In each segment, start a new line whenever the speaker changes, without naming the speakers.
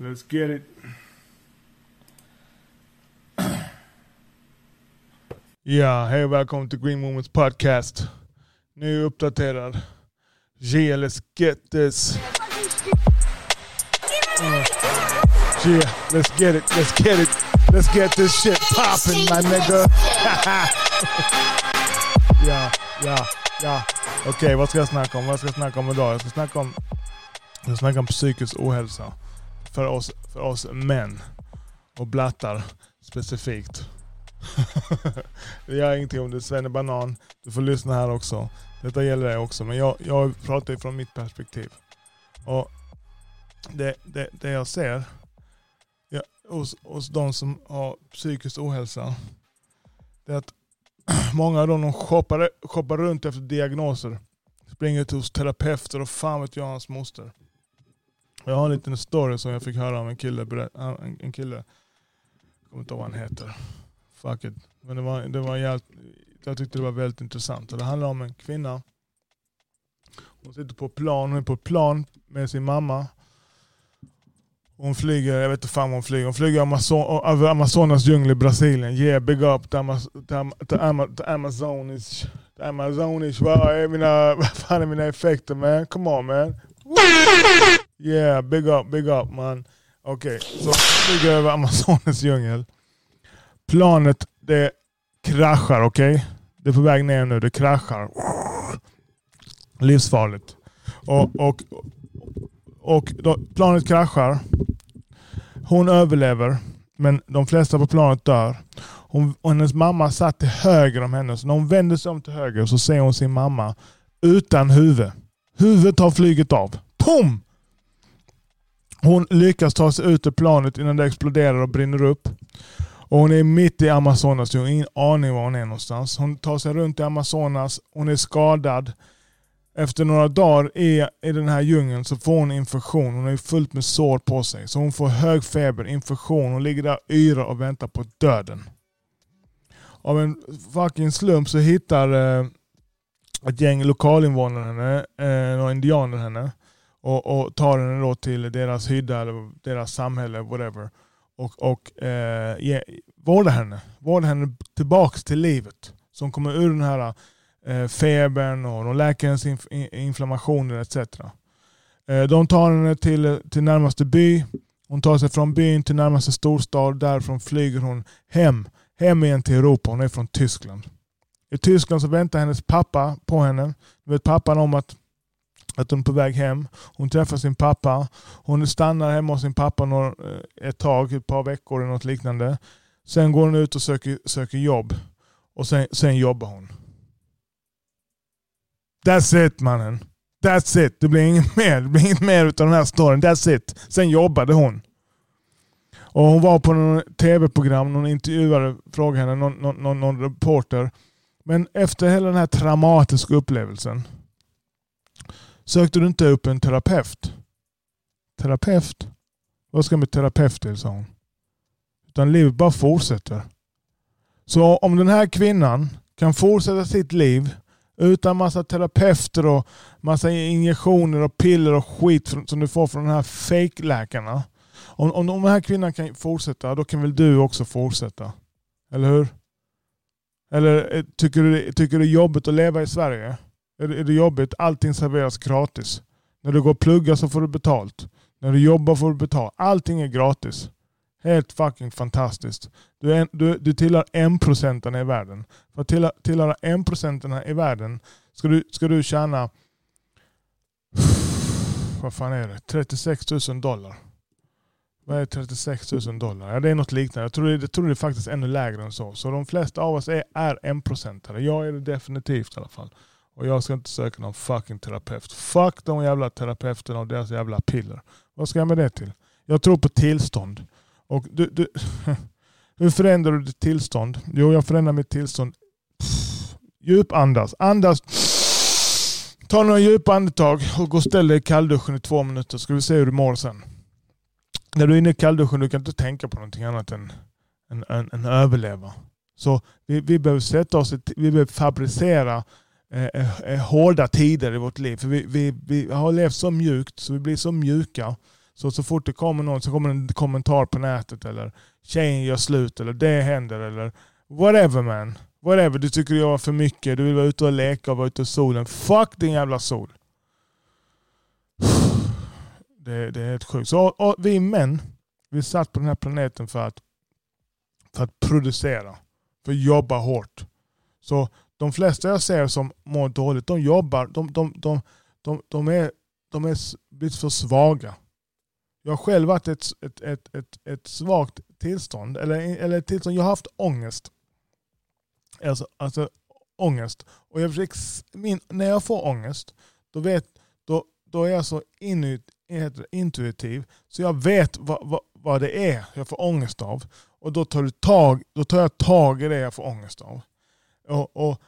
Let's get it. Ja, hej och välkommen till Green Moments podcast. Och uppdaterad. Yeah, let's get this. Uh, yeah, let's get it, let's get it. Let's get this shit popping my nigga. ja, ja, ja. Okej, vad ska jag snacka om? Vad ska jag snacka om idag? Jag ska snacka om, jag ska snacka om psykisk ohälsa. För oss, för oss män. Och blattar specifikt. det gör ingenting om du är Banan. Du får lyssna här också. Detta gäller dig också. Men jag, jag pratar från mitt perspektiv. Och det, det, det jag ser ja, hos, hos de som har psykisk ohälsa. Det är att många av dem de shoppar, shoppar runt efter diagnoser. Springer till hos terapeuter och fan vet jag hans moster. Jag har en liten story som jag fick höra av en kille. En, en kille, jag kommer inte ihåg vad han heter. Fuck it. Men det var, det var jävligt, jag tyckte det var väldigt intressant. Och det handlar om en kvinna. Hon sitter på plan, hon är på plan med sin mamma. Hon flyger, jag vet inte fan hon flyger. Hon flyger Amazon, över Amazonas djungel i Brasilien. Yeah, big up to, Amaz to, to, to Amazonish. To Amazonish. Vad mina, vad fan är mina effekter man? Come on man. Yeah, big up, big up man. Okej, okay, så flyger över Amazonas djungel. Planet det kraschar, okej? Okay? Det är på väg ner nu, det kraschar. Livsfarligt. Och, och, och då, planet kraschar. Hon överlever, men de flesta på planet dör. Hon, och hennes mamma satt till höger om henne. Så när hon vänder sig om till höger så ser hon sin mamma utan huvud. Huvudet har flugit av. Pum! Hon lyckas ta sig ut ur planet innan det exploderar och brinner upp. Och hon är mitt i Amazonas. Hon har ingen aning var hon är någonstans. Hon tar sig runt i Amazonas. Hon är skadad. Efter några dagar i, i den här djungeln så får hon infektion. Hon är fullt med sår på sig. Så hon får hög feber, infektion. Hon ligger där och yrar och väntar på döden. Av en fucking slump så hittar eh, ett gäng lokalinvånare henne, eh, några indianer henne. Och, och tar henne då till deras hydda eller deras samhälle, whatever och, och eh, ge, vårda henne. Vårda henne tillbaka till livet. Så hon kommer ur den här eh, febern och de läker hennes inf inflammationer etc. Eh, de tar henne till, till närmaste by. Hon tar sig från byn till närmaste storstad. Därifrån flyger hon hem. Hem igen till Europa. Hon är från Tyskland. I Tyskland så väntar hennes pappa på henne. vet pappan om att att hon är på väg hem. Hon träffar sin pappa. Hon stannar hemma hos sin pappa eh, ett tag, ett par veckor eller något liknande. Sen går hon ut och söker, söker jobb. Och sen, sen jobbar hon. That's it mannen. That's it. Det blir inget mer. Det blir inget mer utav den här storyn. That's it. Sen jobbade hon. Och Hon var på något tv-program. Någon intervjuare frågade henne, någon, någon, någon reporter. Men efter hela den här traumatiska upplevelsen Sökte du inte upp en terapeut? Terapeut? Vad ska med terapeut till, sa hon. Utan livet bara fortsätter. Så om den här kvinnan kan fortsätta sitt liv utan massa terapeuter och massa injektioner och piller och skit som du får från de här fake-läkarna. Om, om den här kvinnan kan fortsätta, då kan väl du också fortsätta? Eller hur? Eller eh, tycker du, tycker du det är jobbigt att leva i Sverige? Är det, är det jobbigt. Allting serveras gratis. När du går och pluggar så får du betalt. När du jobbar får du betalt. Allting är gratis. Helt fucking fantastiskt. Du, är, du, du tillhör en procentarna i världen. För att tillhöra, tillhöra en procentarna i världen ska du, ska du tjäna vad fan är det? 36 000 dollar. Vad är 36 000 dollar? Ja, det är något liknande. Jag tror, det, jag tror det är faktiskt ännu lägre än så. Så de flesta av oss är, är en procentare. Jag är det definitivt i alla fall. Och jag ska inte söka någon fucking terapeut. Fuck de jävla terapeuterna och deras jävla piller. Vad ska jag med det till? Jag tror på tillstånd. Och du, du, hur förändrar du ditt tillstånd? Jo, jag förändrar mitt tillstånd. Djupandas. djup andas. Andas. Ta några djupa andetag och gå och ställ dig i kallduschen i två minuter. så Ska vi se hur du mår sen. När du är inne i kallduschen du kan inte tänka på någonting annat än, än, än, än överleva. Så vi, vi behöver sätta oss, vi behöver fabricera hårda tider i vårt liv. För vi, vi, vi har levt så mjukt så vi blir så mjuka Så, så fort det kommer någon så kommer en kommentar på nätet eller tjejen gör slut eller det händer eller whatever man. Whatever, du tycker jag var för mycket, du vill vara ute och leka och vara ute i solen. Fuck din jävla sol. Det, det är helt sjukt. Så och vi män, vi satt på den här planeten för att, för att producera. För att jobba hårt. Så de flesta jag ser som mår dåligt, de jobbar, de, de, de, de, de är, de är lite för svaga. Jag har själv varit ett, ett, ett, ett, ett svagt tillstånd, eller, eller ett tillstånd, jag har haft ångest. Alltså, alltså ångest. Och jag försöker, min, när jag får ångest, då, vet, då, då är jag så inut, intuitiv så jag vet vad, vad, vad det är jag får ångest av. Och då tar, du tag, då tar jag tag i det jag får ångest av. Och, och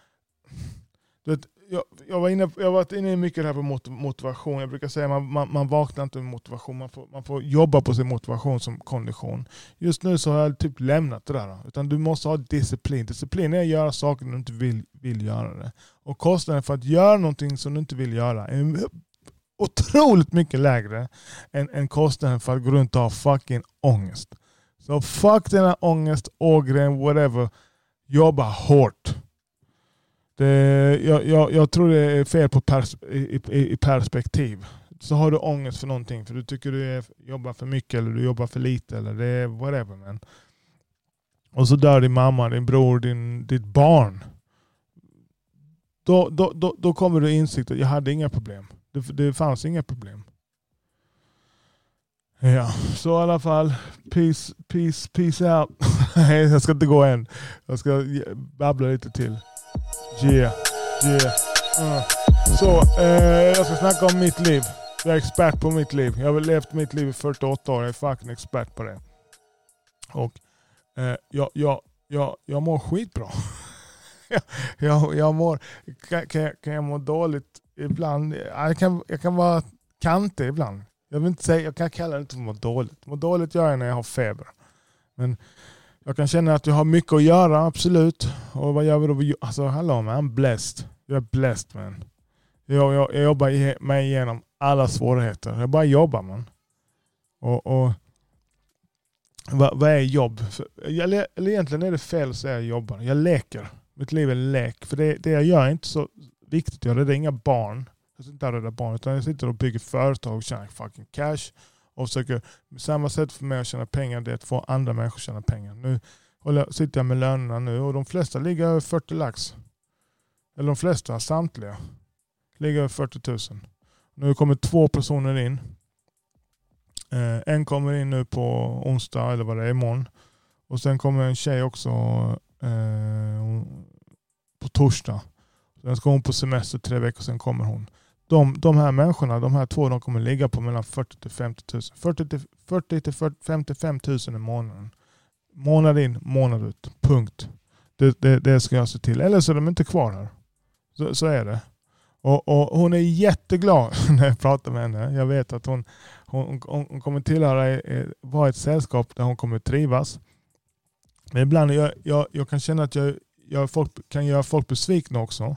du vet, jag, jag, var inne, jag har varit inne mycket här på motivation. Jag brukar säga att man, man, man vaknar inte med motivation. Man får, man får jobba på sin motivation som kondition. Just nu så har jag typ lämnat det där. Utan du måste ha disciplin. Disciplin är att göra saker när du inte vill, vill göra det. Och kostnaden för att göra någonting som du inte vill göra är otroligt mycket lägre än, än kostnaden för att gå runt och ha fucking ångest. Så fuck denna ångest, ågren, whatever. Jobba hårt. Det, jag, jag, jag, tror det är fel på pers, i, i, i, perspektiv. Så har du ångest för någonting för du tycker du är, jobbar för mycket eller du jobbar för lite eller det är whatever. Men. Och så dör din mamma, din bror, din, ditt barn. Då, då, då, då kommer du insikt att jag hade inga problem. Det, det fanns inga problem. Ja, så i alla fall. Peace, peace, peace out. jag ska inte gå än. Jag ska babbla lite till. Yeah, yeah. Uh. Så, eh, jag ska snacka om mitt liv. Jag är expert på mitt liv. Jag har levt mitt liv i 48 år. Jag är fucking expert på det. Och eh, jag, jag, jag, jag mår skitbra. jag, jag mår, kan, kan, kan jag må dåligt ibland? Jag kan, jag kan vara kantig ibland. Jag vill inte säga, jag kan kalla det inte för må dåligt. Må dåligt gör jag när jag har feber. Men jag kan känna att jag har mycket att göra, absolut. Och vad gör vi då? Alltså hallå man, I'm blessed. Jag är blessed man. Jag, jag, jag jobbar mig igenom alla svårigheter. Jag bara jobbar man. Och, och vad, vad är jobb? Eller, eller egentligen är det fel att säga jobbar. Jag leker. Mitt liv är en lek. För det, det jag gör är inte så viktigt Jag räddar inga barn. Jag sitter inte och räddar barn. Utan jag sitter och bygger företag och tjänar fucking cash och försöker, samma sätt för mig att tjäna pengar det är att få andra människor att tjäna pengar. Nu sitter jag med lönerna nu och de flesta ligger över 40 lax. Eller de flesta, samtliga, ligger över 40 000. Nu kommer två personer in. Eh, en kommer in nu på onsdag eller vad det är imorgon. Och sen kommer en tjej också eh, på torsdag. Sen ska hon på semester tre veckor, sen kommer hon de, de här människorna, de här två, de kommer ligga på mellan 40 till 50 000. 40 till, 40 till 55 000 i månaden. Månad in, månad ut. Punkt. Det, det, det ska jag se till. Eller så är de inte kvar här. Så, så är det. Och, och, Hon är jätteglad när jag pratar med henne. Jag vet att hon, hon, hon kommer tillhöra vara ett sällskap där hon kommer trivas. Men ibland jag, jag, jag kan känna att jag, jag folk, kan göra folk besvikna också.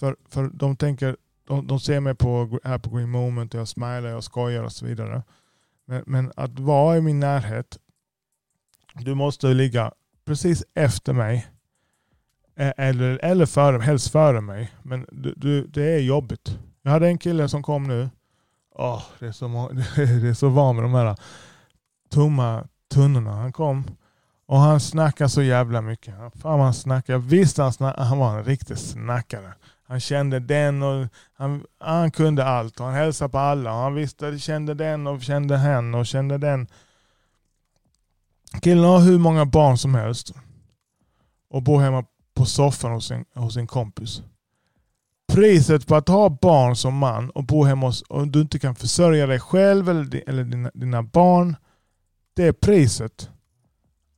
För, för de tänker de, de ser mig på, här på Green Moment och jag smilar och skojar och så vidare. Men, men att vara i min närhet, du måste ligga precis efter mig. E, eller, eller före, helst före mig. Men du, du, det är jobbigt. Jag hade en kille som kom nu. Oh, det, är så, det är så van med de här tomma tunnorna. Han kom och han snackade så jävla mycket. Fan han snackade. Visst han, snackade, han var en riktig snackare. Han kände den och han, han kunde allt. Och han hälsade på alla. Och han visste, kände den och kände hen och kände den. Killen har hur många barn som helst. Och bor hemma på soffan hos sin, hos sin kompis. Priset på att ha barn som man och bo hemma hos, och du inte kan försörja dig själv eller, eller dina, dina barn. Det är priset.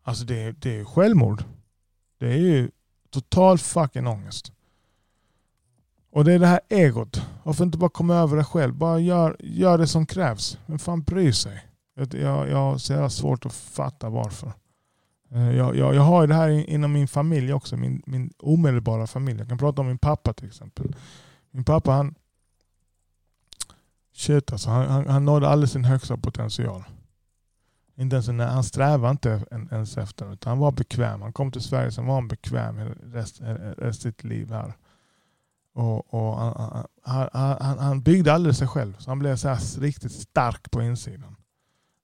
Alltså det, det är självmord. Det är ju total fucking ångest. Och det är det här egot. Varför inte bara komma över det själv? Bara gör, gör det som krävs. Vem fan bryr sig? Jag, jag, har så jävla svårt att fatta varför. Eh, jag, jag, jag har det här inom min familj också. Min, min omedelbara familj. Jag kan prata om min pappa till exempel. Min pappa han shit alltså. Han, han, han nådde aldrig sin högsta potential. Inte ens när, han strävade inte ens efter det. han var bekväm. Han kom till Sverige sen var han bekväm resten rest sitt liv här. Och, och han, han, han, han, byggde aldrig sig själv. Så han blev så här riktigt stark på insidan.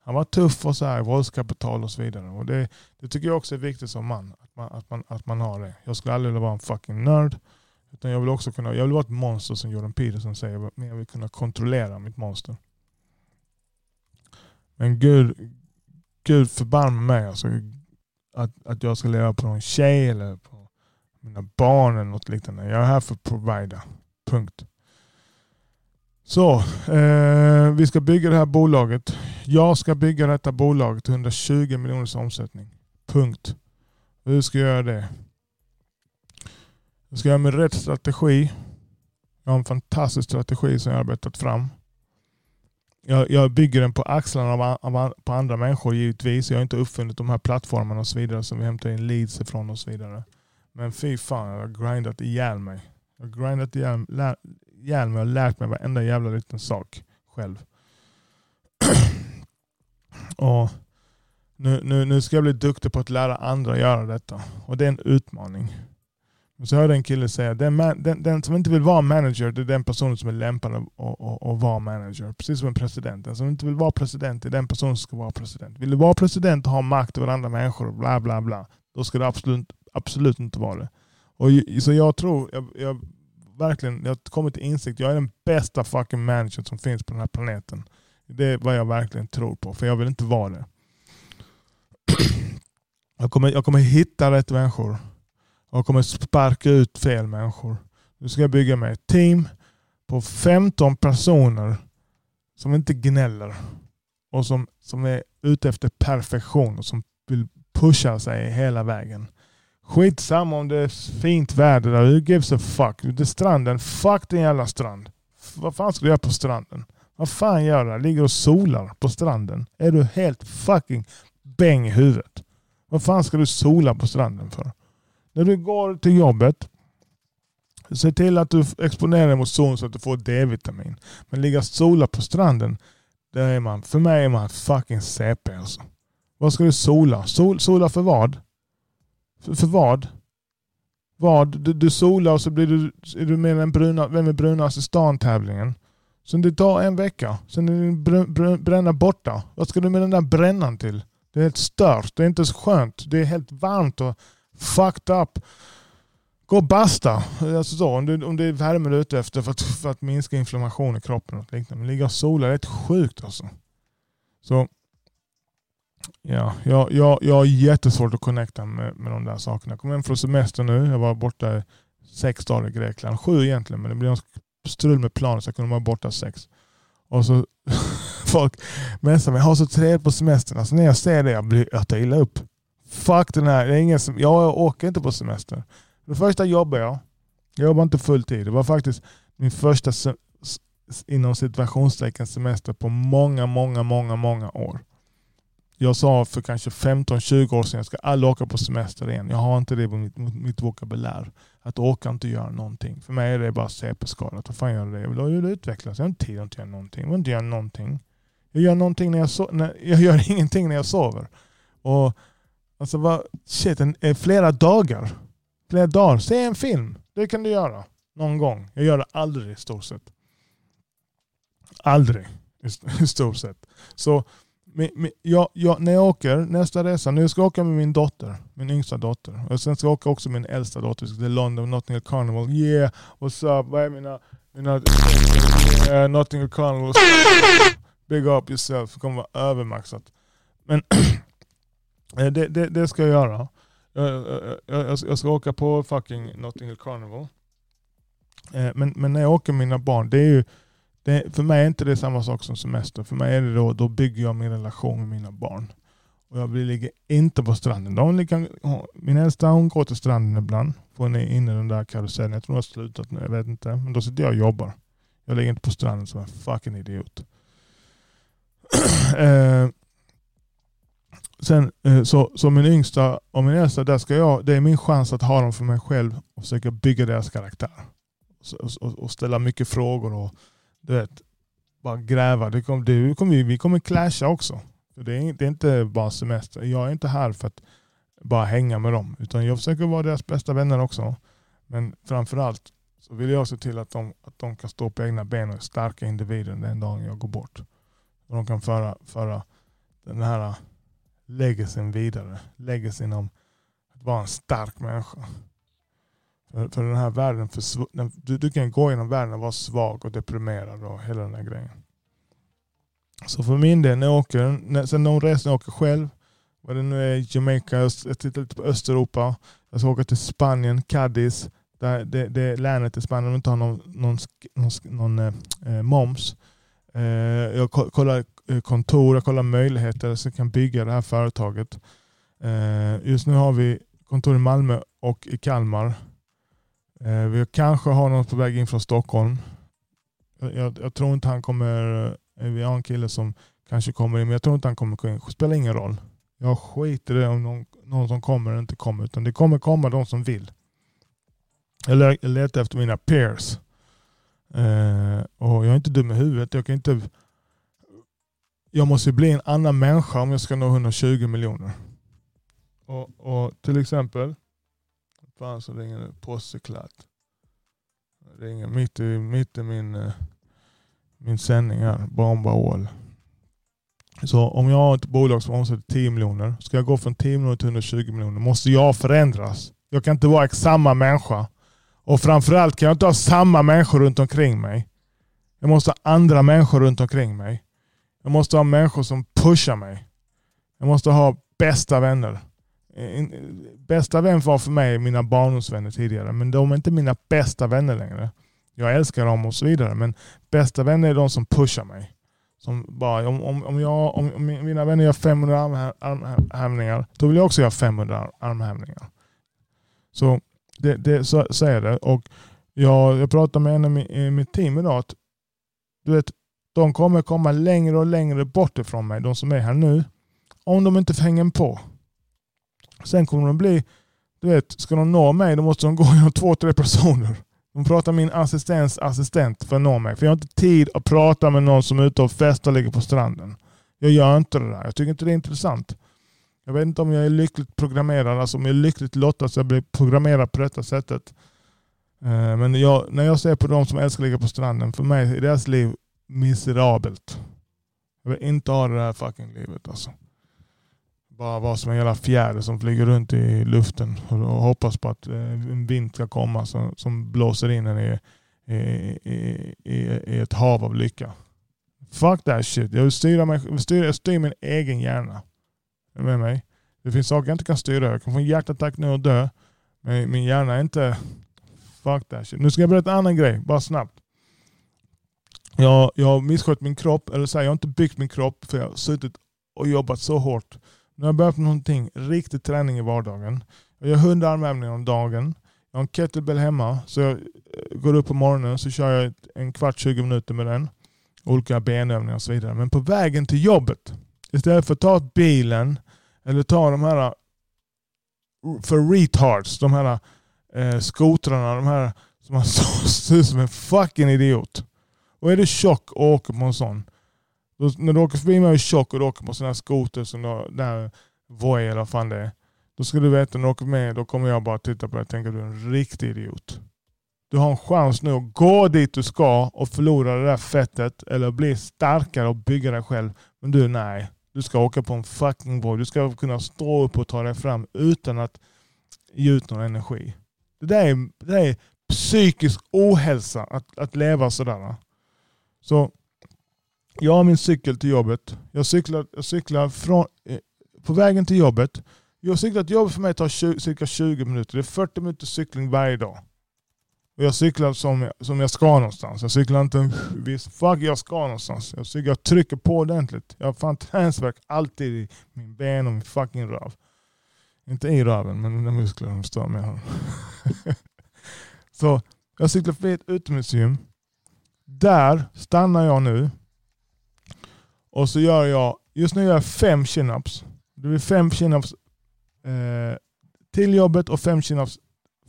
Han var tuff och så här, våldskapital och så vidare. Och det, det tycker jag också är viktigt som man att, man. att man, att man har det. Jag skulle aldrig vilja vara en fucking nörd. Utan jag vill också kunna, jag vill vara ett monster som Jordan Peterson säger. Men jag vill kunna kontrollera mitt monster. Men Gud, Gud förbarma mig alltså, att, att jag ska leva på någon tjej eller på mina barn eller något liknande. Jag är här för att provida. Punkt. Så, eh, vi ska bygga det här bolaget. Jag ska bygga detta bolaget till 120 miljoners omsättning. Punkt. Hur ska jag göra det? Jag ska göra med rätt strategi. Jag har en fantastisk strategi som jag har arbetat fram. Jag, jag bygger den på axlarna av, av, på andra människor givetvis. Jag har inte uppfunnit de här plattformarna och så vidare som vi hämtar in leads ifrån och så vidare. Men fy fan, jag har grindat ihjäl mig. Jag har grindat ihjäl, lär, ihjäl mig och lärt mig varenda jävla liten sak själv. och nu, nu, nu ska jag bli duktig på att lära andra att göra detta. Och det är en utmaning. Så hörde en kille säga den, den, den som inte vill vara manager, det är den personen som är lämpad att vara manager. Precis som en president. Den som inte vill vara president är den personen som ska vara president. Vill du vara president och ha makt över andra människor, bla bla bla, då ska du absolut, absolut inte vara det. Och, så jag tror, jag, jag, verkligen, jag har kommit till insikt, jag är den bästa fucking managern som finns på den här planeten. Det är vad jag verkligen tror på, för jag vill inte vara det. Jag kommer, jag kommer hitta rätt människor och kommer sparka ut fel människor. Nu ska jag bygga mig ett team på 15 personer som inte gnäller och som, som är ute efter perfektion och som vill pusha sig hela vägen. Skitsamma om det är fint väder där. Who gives a fuck? Det är stranden. Fuck din jävla strand. Vad fan ska du göra på stranden? Vad fan gör du? Ligger och solar på stranden? Är du helt fucking bäng i huvudet? Vad fan ska du sola på stranden för? När du går till jobbet, se till att du exponerar dig mot solen så att du får D-vitamin. Men ligga och sola på stranden, där är man, för mig är man fucking CP alltså. Vad ska du sola? Sol, sola för vad? För, för vad? Vad? Du, du solar och så blir du, är du med i den bruna, Vem är brunast i stan-tävlingen. Sen det tar en vecka. Sen är din br, br, bränna borta. Vad ska du med den där brännan till? Det är helt stört. Det är inte så skönt. Det är helt varmt och fucked up. Gå och basta. Alltså så, om, du, om det är värme du är ute efter för att, för att minska inflammation i kroppen. Och liknande. Men ligga och sola det är helt sjukt alltså. Så ja, jag, jag, jag har jättesvårt att connecta med, med de där sakerna. Jag kom hem från semester nu. Jag var borta sex dagar i Grekland. Sju egentligen, men det blev strul med planet så jag kunde vara borta sex. Och så folk messar mig. Jag har så trevligt på semestern. Alltså när jag ser det jag blir jag tar illa upp. Fuck den här. Det är ingen som, jag åker inte på semester. För det första jobbar jag. Jag jobbar inte fulltid. Det var faktiskt min första inom situationstecken semester på många, många, många, många år. Jag sa för kanske 15-20 år sedan jag ska aldrig åka på semester igen. Jag har inte det på mitt, mitt vokabulär. Att åka inte göra någonting. För mig är det bara CP-skadat. Vad fan gör det? Jag vill utvecklas. Jag har inte tid att göra någonting. Jag vill inte göra någonting. Jag gör, någonting när jag, so när, jag gör ingenting när jag sover. Och Alltså vad, shit, en, eh, flera dagar. Flera dagar. Se en film. Det kan du göra. Någon gång. Jag gör det aldrig i stort sett. Aldrig i stort sett. Så jag, jag, när jag åker nästa resa, nu ska jag åka med min dotter, min yngsta dotter. Och sen ska jag åka också med min äldsta dotter till London Nottingham Carnival. Yeah, what's up? Vad är mina, mina uh, Nottingham Carnival? Big up yourself. Det kommer vara övermaxat. Men eh, det, det, det, ska jag göra. Jag, jag, jag, ska åka på fucking Nottingham Carnival. Men, men när jag åker med mina barn, det är ju, det, för mig är inte det samma sak som semester. För mig är det då, då bygger jag min relation med mina barn. Och jag ligger inte på stranden. De ligger, min äldsta hon går till stranden ibland. Får hon är inne i den där karusellen. Jag tror hon har slutat nu, jag vet inte. Men då sitter jag och jobbar. Jag ligger inte på stranden som en fucking idiot. eh, Sen, eh, så, så min yngsta och min äldsta, där ska jag, det är min chans att ha dem för mig själv och försöka bygga deras karaktär. Och, och, och ställa mycket frågor och du vet, bara gräva. Det kommer, du kommer, vi kommer clasha också. Det är, det är inte bara semester. Jag är inte här för att bara hänga med dem. Utan jag försöker vara deras bästa vänner också. Men framförallt så vill jag se till att de, att de kan stå på egna ben och starka individer den dagen jag går bort. Och de kan föra, föra den här legacyn vidare. Legacyn om att vara en stark människa. För, för den här världen, för, du, du kan gå genom världen och vara svag och deprimerad och hela den här grejen. Så för min del, när jag åker, när, sen någon resa när jag åker själv, vad det nu är, Jamaica, jag tittar lite på Östeuropa, jag ska åka till Spanien, Cadiz, där det, det länet i Spanien de inte har någon, någon, någon, någon eh, eh, moms. Eh, jag kollar eh, kontor, jag kollar möjligheter så jag kan bygga det här företaget. Eh, just nu har vi kontor i Malmö och i Kalmar. Eh, vi kanske har något på väg in från Stockholm. Jag, jag, tror inte han kommer, eh, vi har en kille som kanske kommer in, men jag tror inte han kommer in. Det spelar ingen roll. Jag skiter i det om någon, någon som kommer eller inte kommer, utan det kommer komma de som vill. Jag letar efter mina peers. Eh, och jag är inte dum i huvudet. Jag kan inte... Jag måste bli en annan människa om jag ska nå 120 miljoner. Och, och till exempel Fan så ringer det postseklat. Ringer mitt i, mitt i min, eh, min sändning här. Bomba all. Så om jag har ett bolag som omsätter 10 miljoner. Ska jag gå från 10 miljoner till 120 miljoner måste jag förändras. Jag kan inte vara samma människa. Och framförallt kan jag inte ha samma människor runt omkring mig. Jag måste ha andra människor runt omkring mig. Jag måste ha människor som pushar mig. Jag måste ha bästa vänner. Eh, bästa vän var för mig mina barndomsvänner tidigare, men de är inte mina bästa vänner längre. Jag älskar dem och så vidare, men bästa vänner är de som pushar mig. Som bara, om, om, om, jag, om, om mina vänner gör 500 armhävningar, då vill jag också göra 500 armhävningar. Så, det, det, så, så är det. Och jag, jag pratade med en i mitt team idag. Att, du vet, de kommer komma längre och längre bort ifrån mig, de som är här nu. Om de inte hänger på. Sen kommer de bli, du vet, ska de nå mig då måste de gå genom två, tre personer. De pratar min assistents assistent för att nå mig. För jag har inte tid att prata med någon som är ute och festar och ligger på stranden. Jag gör inte det där. Jag tycker inte det är intressant. Jag vet inte om jag är lyckligt programmerad, alltså om jag är lyckligt lottad så jag blir programmerad på detta sättet. Eh, men jag, när jag ser på de som älskar att ligga på stranden, för mig är deras liv miserabelt. Jag vill inte ha det här fucking livet alltså bara vara som en jävla fjäder som flyger runt i luften och hoppas på att eh, en vind ska komma som, som blåser in en i, i, i, i, ett hav av lycka. Fuck that shit. Jag vill styra, mig, styr, jag styr min egen hjärna. Är med mig? Det finns saker jag inte kan styra. Jag kan få en hjärtattack nu och dö. Men min hjärna är inte... Fuck that shit. Nu ska jag berätta en annan grej, bara snabbt. Jag, jag har misskött min kropp, eller så här, jag har inte byggt min kropp för jag har suttit och jobbat så hårt nu har jag börjat med någonting, riktig träning i vardagen. Jag gör 100 armhävningar om dagen. Jag har en kettlebell hemma, så jag eh, går upp på morgonen så kör jag en kvart, 20 minuter med den. Olika benövningar och så vidare. Men på vägen till jobbet, istället för att ta bilen eller ta de här eh, för retards, de här eh, skotrarna, de här som man ser ut som en fucking idiot. Och är du tjock och åker på en sån, då, när du åker förbi mig och är tjock och du åker på sådana här skoter som där Voi eller vad fan det är. Då ska du veta när du åker med, då kommer jag bara titta på dig och tänka att du är en riktig idiot. Du har en chans nu att gå dit du ska och förlora det där fettet eller bli starkare och bygga dig själv. Men du, nej. Du ska åka på en fucking Voi. Du ska kunna stå upp och ta dig fram utan att ge ut någon energi. Det där är, det där är psykisk ohälsa att, att leva sådär. Så jag har min cykel till jobbet. Jag cyklar, jag cyklar från, eh, på vägen till jobbet. Jag cyklar till jobbet för mig tar 20, cirka 20 minuter. Det är 40 minuter cykling varje dag. Och jag cyklar som jag, som jag ska någonstans. Jag cyklar inte visst, fuck jag ska någonstans. Jag, cyklar, jag trycker på ordentligt. Jag har fan träningsvärk alltid i min ben och min fucking röv. Inte i röven, men mina muskler de stör mig. Så jag cyklar förbi ett utomhusgym. Där stannar jag nu och så gör jag, just nu gör jag fem chin-ups. Det blir fem chin-ups eh, till jobbet och fem chin-ups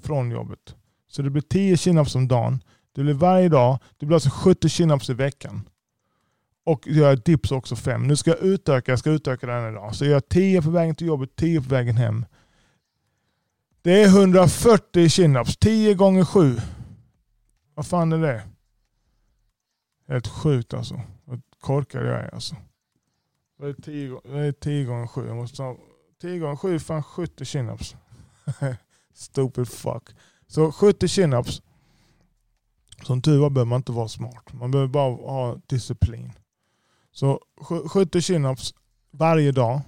från jobbet. Så det blir tio chin-ups om dagen. Det blir varje dag. Det blir alltså 70 chin-ups i veckan. och gör dips också fem. Nu ska jag utöka, jag ska utöka den idag. Så jag gör 10 på vägen till jobbet, 10 på vägen hem. Det är 140 chin-ups, 10 gånger 7. Vad fan är det? Helt sjukt alltså. Korkad jag är alltså. Det är 10, det är 10 gånger 7. Jag måste ta 10 gånger 7 är fan 70 chin-ups. Stupid fuck. Så 70 chin-ups. Som tur var behöver man inte vara smart. Man behöver bara ha disciplin. Så 70 chin-ups varje dag.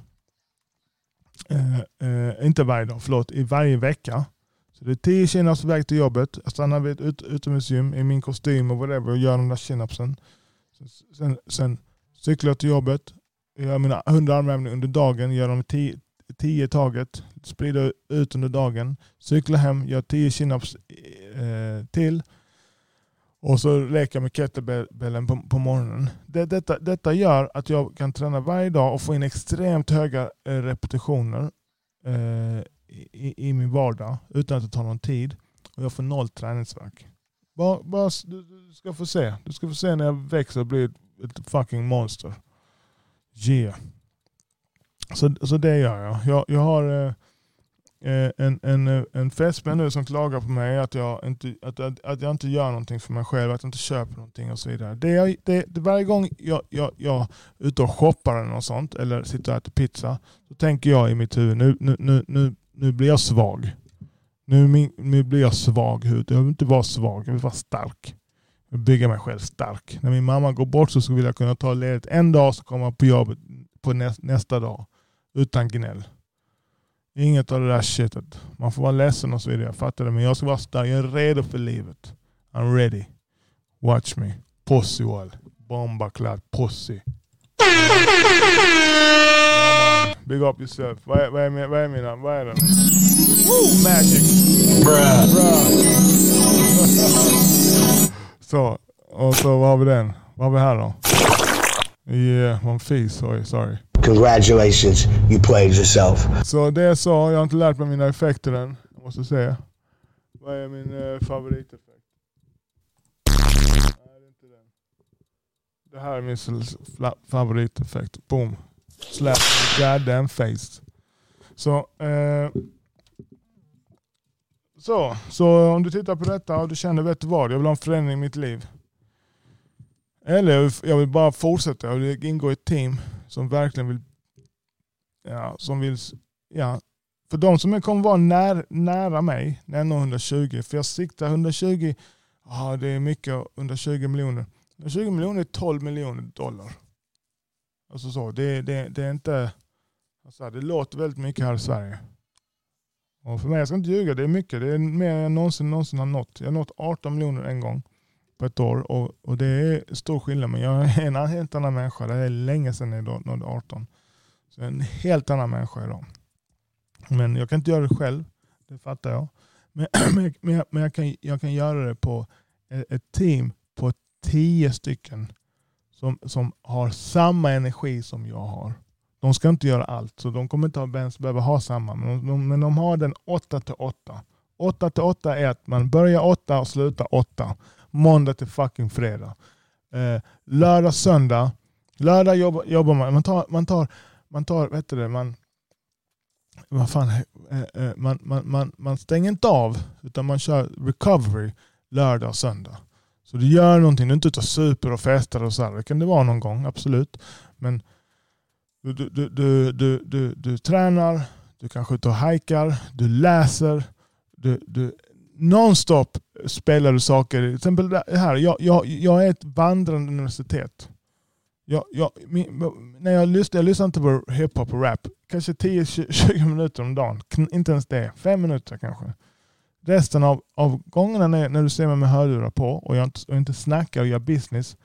Eh, eh, inte varje dag, förlåt. I varje vecka. Så det är 10 chin-ups på väg till jobbet. Jag stannar vid ett ut, utomhusgym i min kostym och whatever och gör de där chin-upsen. Sen, sen cyklar jag till jobbet. Gör mina 100 armhävningar under dagen. Gör dem 10 10 taget, sprider ut under dagen, cyklar hem, gör 10 chin-ups eh, till och så leker jag med kettlebellen på, på morgonen. Det, detta, detta gör att jag kan träna varje dag och få in extremt höga eh, repetitioner eh, i, i, min vardag utan att det tar någon tid. Och jag får noll träningsvärk. Bara, bara, du, du, ska få se. Du ska få se när jag växer och blir ett, ett fucking monster. Yeah. Så, så det gör jag. Jag, jag har eh, eh en, en, eh, en fästmän nu som klagar på mig att jag, inte, att, att, att jag inte gör någonting för mig själv, att jag inte köper någonting och så vidare. Det jag, det, det, varje gång jag, jag, jag är ute och shoppar eller något sånt, eller sitter och äter pizza, så tänker jag i mitt huvud, nu, nu, nu, nu, nu blir jag svag. Nu, nu blir jag svag hud. Jag vill inte vara svag, jag vill vara stark. Jag vill bygga mig själv stark. När min mamma går bort så vill jag kunna ta ledigt en dag så komma på jobbet på nästa dag. Utan gnäll. Inget av det där shitet. Man får vara ledsen och så vidare. Jag fattar det. Men jag ska vara stark. Jag är redo för livet. I'm ready. Watch me. Pussy wall. Bombaklad pussy. Big up yourself. Vad är, vad är, vad är mina? Vad är den? Woo, magic. Bruh. Bruh. så, och så vad har vi den? Vad har vi här då? Yeah, one fis. Sorry, sorry.
Congratulations, you played yourself.
Så det jag sa, jag har inte lärt mig mina effekter än. Måste säga. Vad är min uh, favoriteffekt? Nej, det är inte den. Det här är min favoriteffekt. Boom. Slap goddamn face. Så, eh, så, så om du tittar på detta och du känner, vet du vad, jag vill ha en förändring i mitt liv. Eller jag vill bara fortsätta, jag vill ingå i ett team som verkligen vill, ja, som vill, ja, för de som kommer vara när, nära mig, när jag når 120, för jag siktar 120, ja det är mycket, 120 miljoner. 120 miljoner är 12 miljoner dollar. Alltså så, det, det, det är inte, alltså det låter väldigt mycket här i Sverige. Och för mig, jag ska inte ljuga, det är mycket. Det är mer än jag någonsin, någonsin har nått. Jag har nått 18 miljoner en gång på ett år och, och det är stor skillnad. Men jag är en helt annan människa. Det är länge sedan jag nådde 18. Så jag är en helt annan människa idag. Men jag kan inte göra det själv, det fattar jag. Men, men, men jag, kan, jag kan göra det på ett team på tio stycken som, som har samma energi som jag har. De ska inte göra allt, så de kommer inte ens behöva ha samma. Men de, men de har den 8 till 8. 8 till 8 är att man börjar 8 och slutar 8 måndag till fucking fredag. Eh, lördag, söndag. Lördag jobba, jobbar man. Man tar, man tar, man tar vet du det, man, vad fan, eh, eh, man, man, man, man stänger inte av utan man kör recovery lördag och söndag. Så du gör någonting, du är inte ute och super och festar och sådär. Det kan det vara någon gång, absolut. Men du, du, du, du, du, du, du tränar, du kanske är ute och hajkar, du läser, du, du nonstop spelar du saker. Till exempel det här, jag, jag, jag är ett vandrande universitet. Jag, jag, min, när jag lyssnar, jag lyssnar inte på hiphop och rap, kanske 10-20 minuter om dagen. Inte ens det, fem minuter kanske. Resten av, av gångerna när, när du ser mig med hörlurar på och jag inte, och inte snackar och gör business,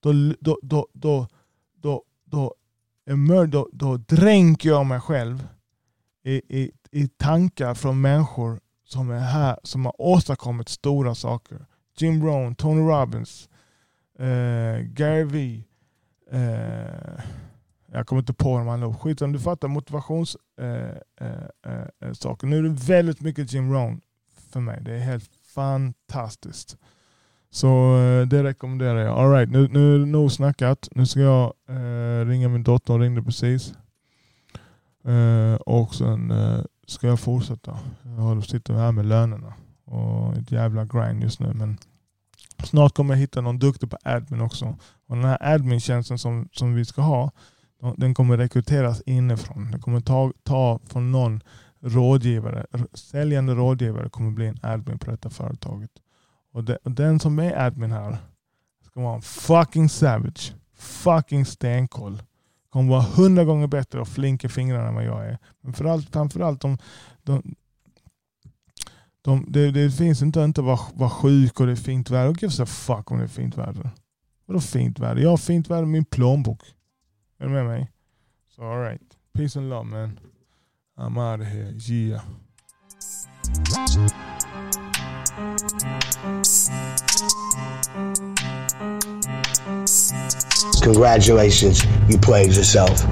då, då, då, då, då, då, då, då, då dränker jag mig själv i, i, i tankar från människor som är här, som har åstadkommit stora saker. Jim Rohn, Tony Robbins, eh, Gary Vee. Eh, jag kommer inte på dem allihop. Skit om du fattar motivationssaker. Eh, eh, eh, eh nu är det väldigt mycket Jim Rohn för mig. Det är helt fantastiskt. Så eh, det rekommenderar jag. All right, nu, nu är det nog snackat. Nu ska jag eh, ringa min dotter. Hon ringde precis. Eh, och sen eh, ska jag fortsätta. Jag sitter här med lönerna. Och ett jävla grind just nu. Men snart kommer jag hitta någon duktig på admin också. Och den här admin-tjänsten som, som vi ska ha, den kommer rekryteras inifrån. Den kommer ta, ta från någon rådgivare. Säljande rådgivare kommer bli en admin på detta företaget. Och, de, och den som är admin här ska vara en fucking savage. Fucking stenkoll. Kommer vara hundra gånger bättre och flink i fingrarna än vad jag är. Men framförallt, framförallt de, de, de, det, det finns inte att vara, vara sjuk och det är fint väder. Och gives a fuck om det är fint väder. Vadå fint väder? Jag har fint väder i min plånbok. Är du med mig? So alright. Peace and love man. I'm out of here. Yeah.
Congratulations, you played yourself.